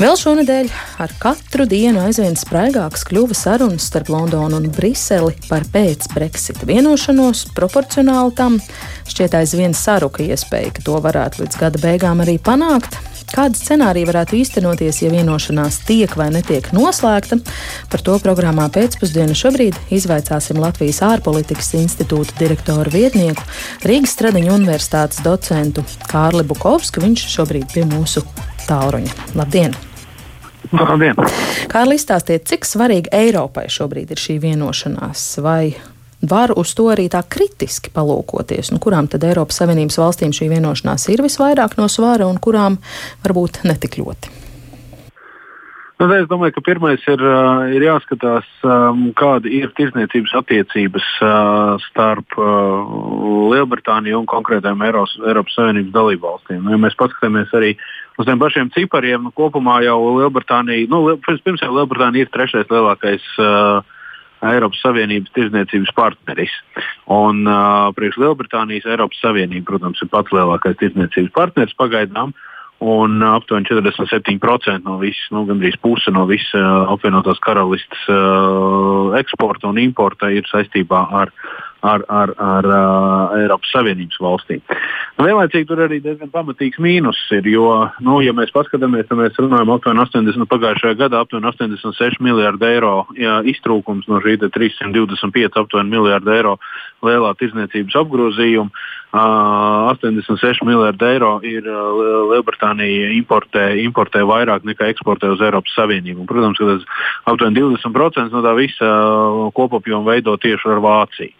Vēl šonadēļ ar katru dienu aizvien spraigāks kļuva sarunas starp Londonu un Briseli par pēc-Brexita vienošanos. Proporcionāli tam šķiet aizvien saruka iespēja, ka to varētu līdz gada beigām arī panākt. Kāda scenārija varētu īstenoties, ja vienošanās tiek vai netiek noslēgta? Par to programmā pēcpusdienā šobrīd izvaicāsim Latvijas ārpolitikas institūta direktoru vietnieku, Rīgas Stradiņu universitātes docentu Kārli Bukovsku. Viņš šobrīd pie mūsu tālruņa. Labdien! Labdien! Kārli, izstāstiet, cik svarīga Eiropai šobrīd ir šī vienošanās, vai var uz to arī tā kritiski palūkoties, nu, kurām tad Eiropas Savienības valstīm šī vienošanās ir visvairāk no svara un kurām varbūt netik ļoti? Nu, es domāju, ka pirmais ir, ir jāskatās, kāda ir tirzniecības attiecības starp Lielbritāniju un konkrētām Eiropas, Eiropas Savienības dalību valstīm. Nu, ja mēs paskatāmies arī uz tiem pašiem cipariem, nu, kopumā jau Lielbritānija, nu, pirms jau Lielbritānija ir trešais lielākais Eiropas Savienības tirdzniecības partneris. Un uh, priekš Lielbritānijas Eiropas Savienība, protams, ir pats lielākais tirdzniecības partneris pagaidām. Uh, un aptuveni 47% no visas, nu, gandrīz puse no visas uh, apvienotās karalistes uh, eksporta un importa ir saistībā ar, ar, ar, ar uh, Eiropas Savienības valstīm. Nu, vienlaicīgi tur arī diezgan pamatīgs mīnus ir, jo, nu, ja mēs paskatāmies, tad mēs runājam aptuveni 80, nu, pagājušajā gadā aptuveni 86 miljardu eiro jā, iztrūkums no šī 325 aptuveni miljardu eiro lielā tirzniecības apgrozījuma. 86 miljardi eiro ir Lielbritānija importē, importē vairāk nekā eksportē uz Eiropas Savienību. Un, protams, ka tas aptuveni 20% no tā visa kopapjoma veido tieši ar Vāciju.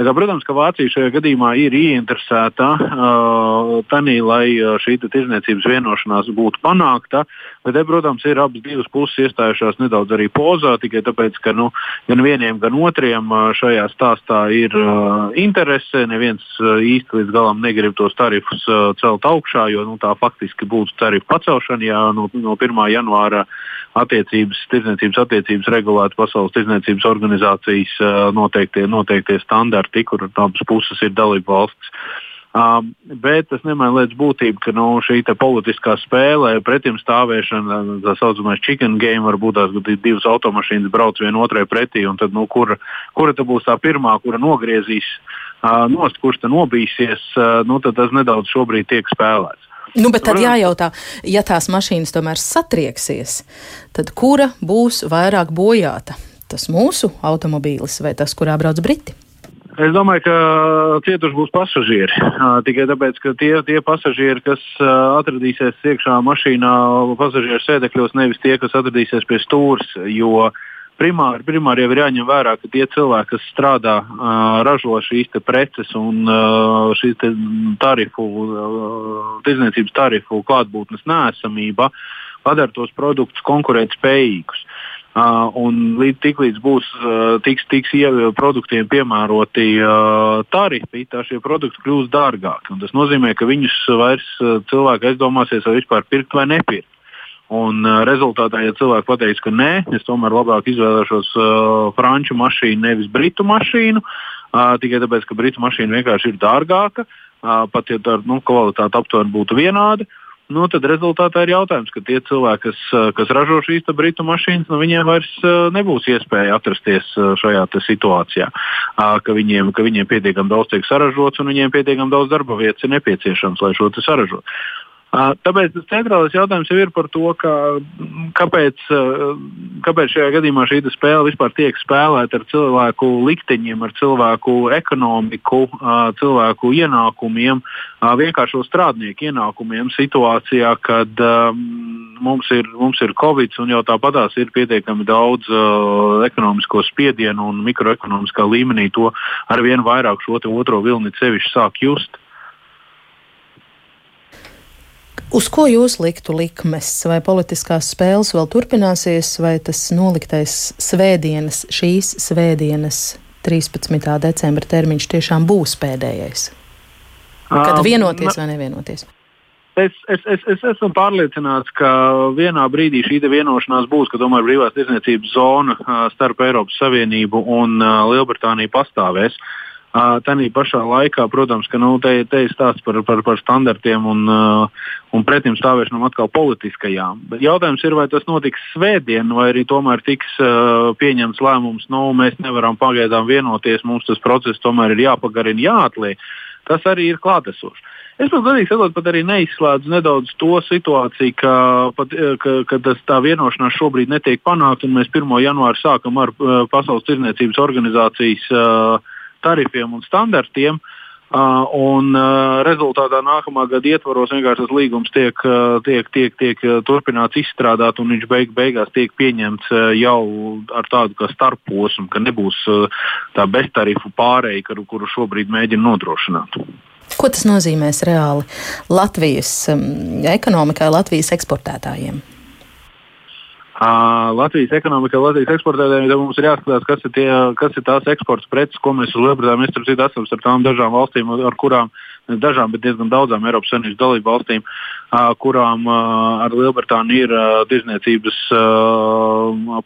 Tā, protams, ka Vācija šajā gadījumā ir ieinteresēta uh, tanī, lai šī tirzniecības vienošanās būtu panākta. Bet, te, protams, ir abas divas puses iestājušās nedaudz arī pozā, tikai tāpēc, ka nu, gan vieniem, gan otriem šajā stāstā ir uh, interese. Neviens uh, īsti līdz galam negrib tos tarifus uh, celt augšā, jo nu, tā faktiski būtu tarifu pacelšana, ja no, no 1. janvāra attiecības, tirdzniecības attiecības regulētu Pasaules tirdzniecības organizācijas uh, noteiktie, noteiktie standarti, kur abas puses ir dalība valsts. Um, bet tas nemaina lietas būtību, ka nu, šī politiskā spēle, pretim stāvēšana, tā saucamais chicken game, var būt tās, divas automašīnas brauc viena otrai pretī, un tad, nu, kura, kura tad būs tā pirmā, kura nogriezīs uh, nost, kurš tad nobīsies, uh, nu, tad tas nedaudz šobrīd tiek spēlēts. Nu, bet tad jājautā, ja tās mašīnas tomēr satrieksies, tad kura būs vairāk bojāta? Tas mūsu automobīlis vai tas, kurā brauc Briti? Es domāju, ka cietuši būs pasažieri. Tikai tāpēc, ka tie, tie pasažieri, kas atradīsies iekšā mašīnā, pasažieru sēdekļos, nevis tie, kas atradīsies pie stūres. Jo primāri, primāri jau ir jāņem vērā, ka tie cilvēki, kas strādā, ražo šīs preces un šīs tarifu, tirdzniecības tarifu klātbūtnes nēsamība, padara tos produktus konkurētspējīgus. Uh, un līdz tiklīdz būs uh, tiks, tiks produktiem piemēroti uh, tarifi, tā šie produkti kļūs dārgāki. Tas nozīmē, ka viņus vairs uh, cilvēki aizdomāsies, vai vispār pirkt vai nepirkt. Un, uh, rezultātā, ja cilvēki pateiks, ka nē, es tomēr labāk izvēlēšos uh, franču mašīnu, nevis britu mašīnu, uh, tikai tāpēc, ka britu mašīna vienkārši ir dārgāka, uh, pat ja tā nu, kvalitāte aptuveni būtu vienāda. Uh, nu, tad rezultātā ir jautājums, ka tie cilvēki, kas, eh, kas ražo šīs britu mašīnas, nu, viņiem vairs eh, nebūs iespēja atrasties eh, šajā situācijā, ka viņiem, ka viņiem pietiekami daudz tiek saražots un viņiem pietiekami daudz darba vietas ir nepieciešams, lai šo saražotu. Tāpēc tas centrālais jautājums jau ir par to, ka, kāpēc, kāpēc šajā gadījumā šī spēle vispār tiek spēlēta ar cilvēku likteņiem, ar cilvēku ekonomiku, cilvēku ienākumiem, vienkāršo strādnieku ienākumiem situācijā, kad mums ir, mums ir Covid un jau tāpatās ir pietiekami daudz ekonomisko spiedienu un mikroekonomiskā līmenī to ar vien vairāk šo otro vilni sevišķi sāk just. Uz ko jūs liktu likmes? Vai politiskās spēles vēl turpināsies, vai tas noliktais svētdienas, šīs svētdienas 13. decembra termiņš tiešām būs pēdējais? Kad um, vienoties vai nevienoties? Es, es, es, es esmu pārliecināts, ka vienā brīdī šī vienošanās būs, ka tomēr brīvās tirdzniecības zona starp Eiropas Savienību un Lielbritāniju pastāvēs. Tanī pašā laikā, protams, ka nu, te, te ir stāsts par, par, par standartiem un, un pretim stāvēšanām atkal politiskajām. Bet jautājums ir, vai tas notiks svētdien, vai arī tomēr tiks pieņemts lēmums, nu, mēs nevaram pagaidām vienoties, mums tas process tomēr ir jāpagarina, jāatliek. Tas arī ir klātesošs. Es pat godīgi sakot, pat arī neizslēdzu nedaudz to situāciju, ka, pat, ka, ka tas, tā vienošanās šobrīd netiek panākta, un mēs 1. janvāru sākam ar Pasaules tirdzniecības organizācijas uh, tarifiem un standartiem. Uh, un uh, rezultātā nākamā gada ietvaros vienkārši tas līgums tiek, uh, tiek, tiek, tiek turpināts izstrādāt, un viņš beig, beigās tiek pieņemts uh, jau ar tādu starposmu, ka nebūs uh, tā beztarifu pārēja, kuru, kuru šobrīd mēģina nodrošināt. Ko tas nozīmēs reāli Latvijas um, ekonomikai, Latvijas eksportētājiem? Latvijas ekonomika, Latvijas eksportētājiem, tad mums ir jāskatās, kas ir, tie, kas ir tās eksporta preces, ko mēs uz Lielbritāniju starp citu esam starp tām dažām valstīm, ar kurām, dažām, bet diezgan daudzām Eiropas Savienības dalību valstīm, kurām ar Lielbritāniju ir tirzniecības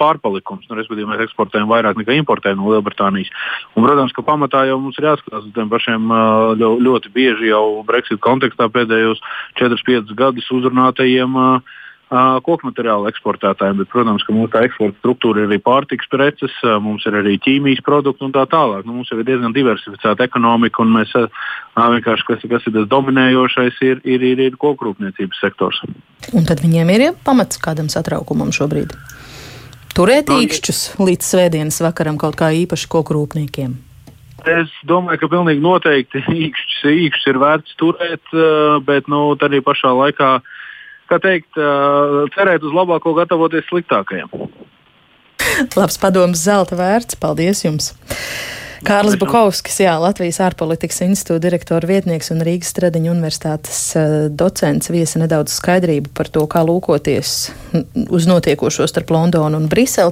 pārpalikums. Nu, respektīvi, mēs eksportējam vairāk nekā importējam no Lielbritānijas. Un, protams, ka pamatā jau mums ir jāskatās uz tiem pašiem ļoti bieži jau Brexit kontekstā pēdējos 4-5 gadus uzrunātajiem. Koku materiālu eksportētājiem, bet, protams, ka mūsu eksporta struktūra ir arī pārtiks preces, mums ir arī ķīmijas produkti un tā tālāk. Nu, mums ir diezgan diversificēta ekonomika, un mēs vienkārši, kas, kas ir tas dominējošais, ir, ir, ir, ir kokrūpniecības sektors. Un tad viņiem ir pamats kādam satraukumam šobrīd? Turēt no, īkšķus līdz svētdienas vakaram kaut kā īpaši kokrūpniekiem. Es domāju, ka pilnīgi noteikti īkšķis, īkšķis ir vērts turēt, bet nu, arī pašā laikā uh, kā teikt, cerēt uz labāko, gatavoties sliktākajam. Labs padoms, zelta vērts. Paldies jums! Kārlis Bukovskis, jā, Latvijas ārpolitikas institūta direktora vietnieks un Rīgas Stradiņa universitātes docents viesa nedaudz skaidrību par to, kā lūkoties uz notiekošo starp Londonu un Briseli.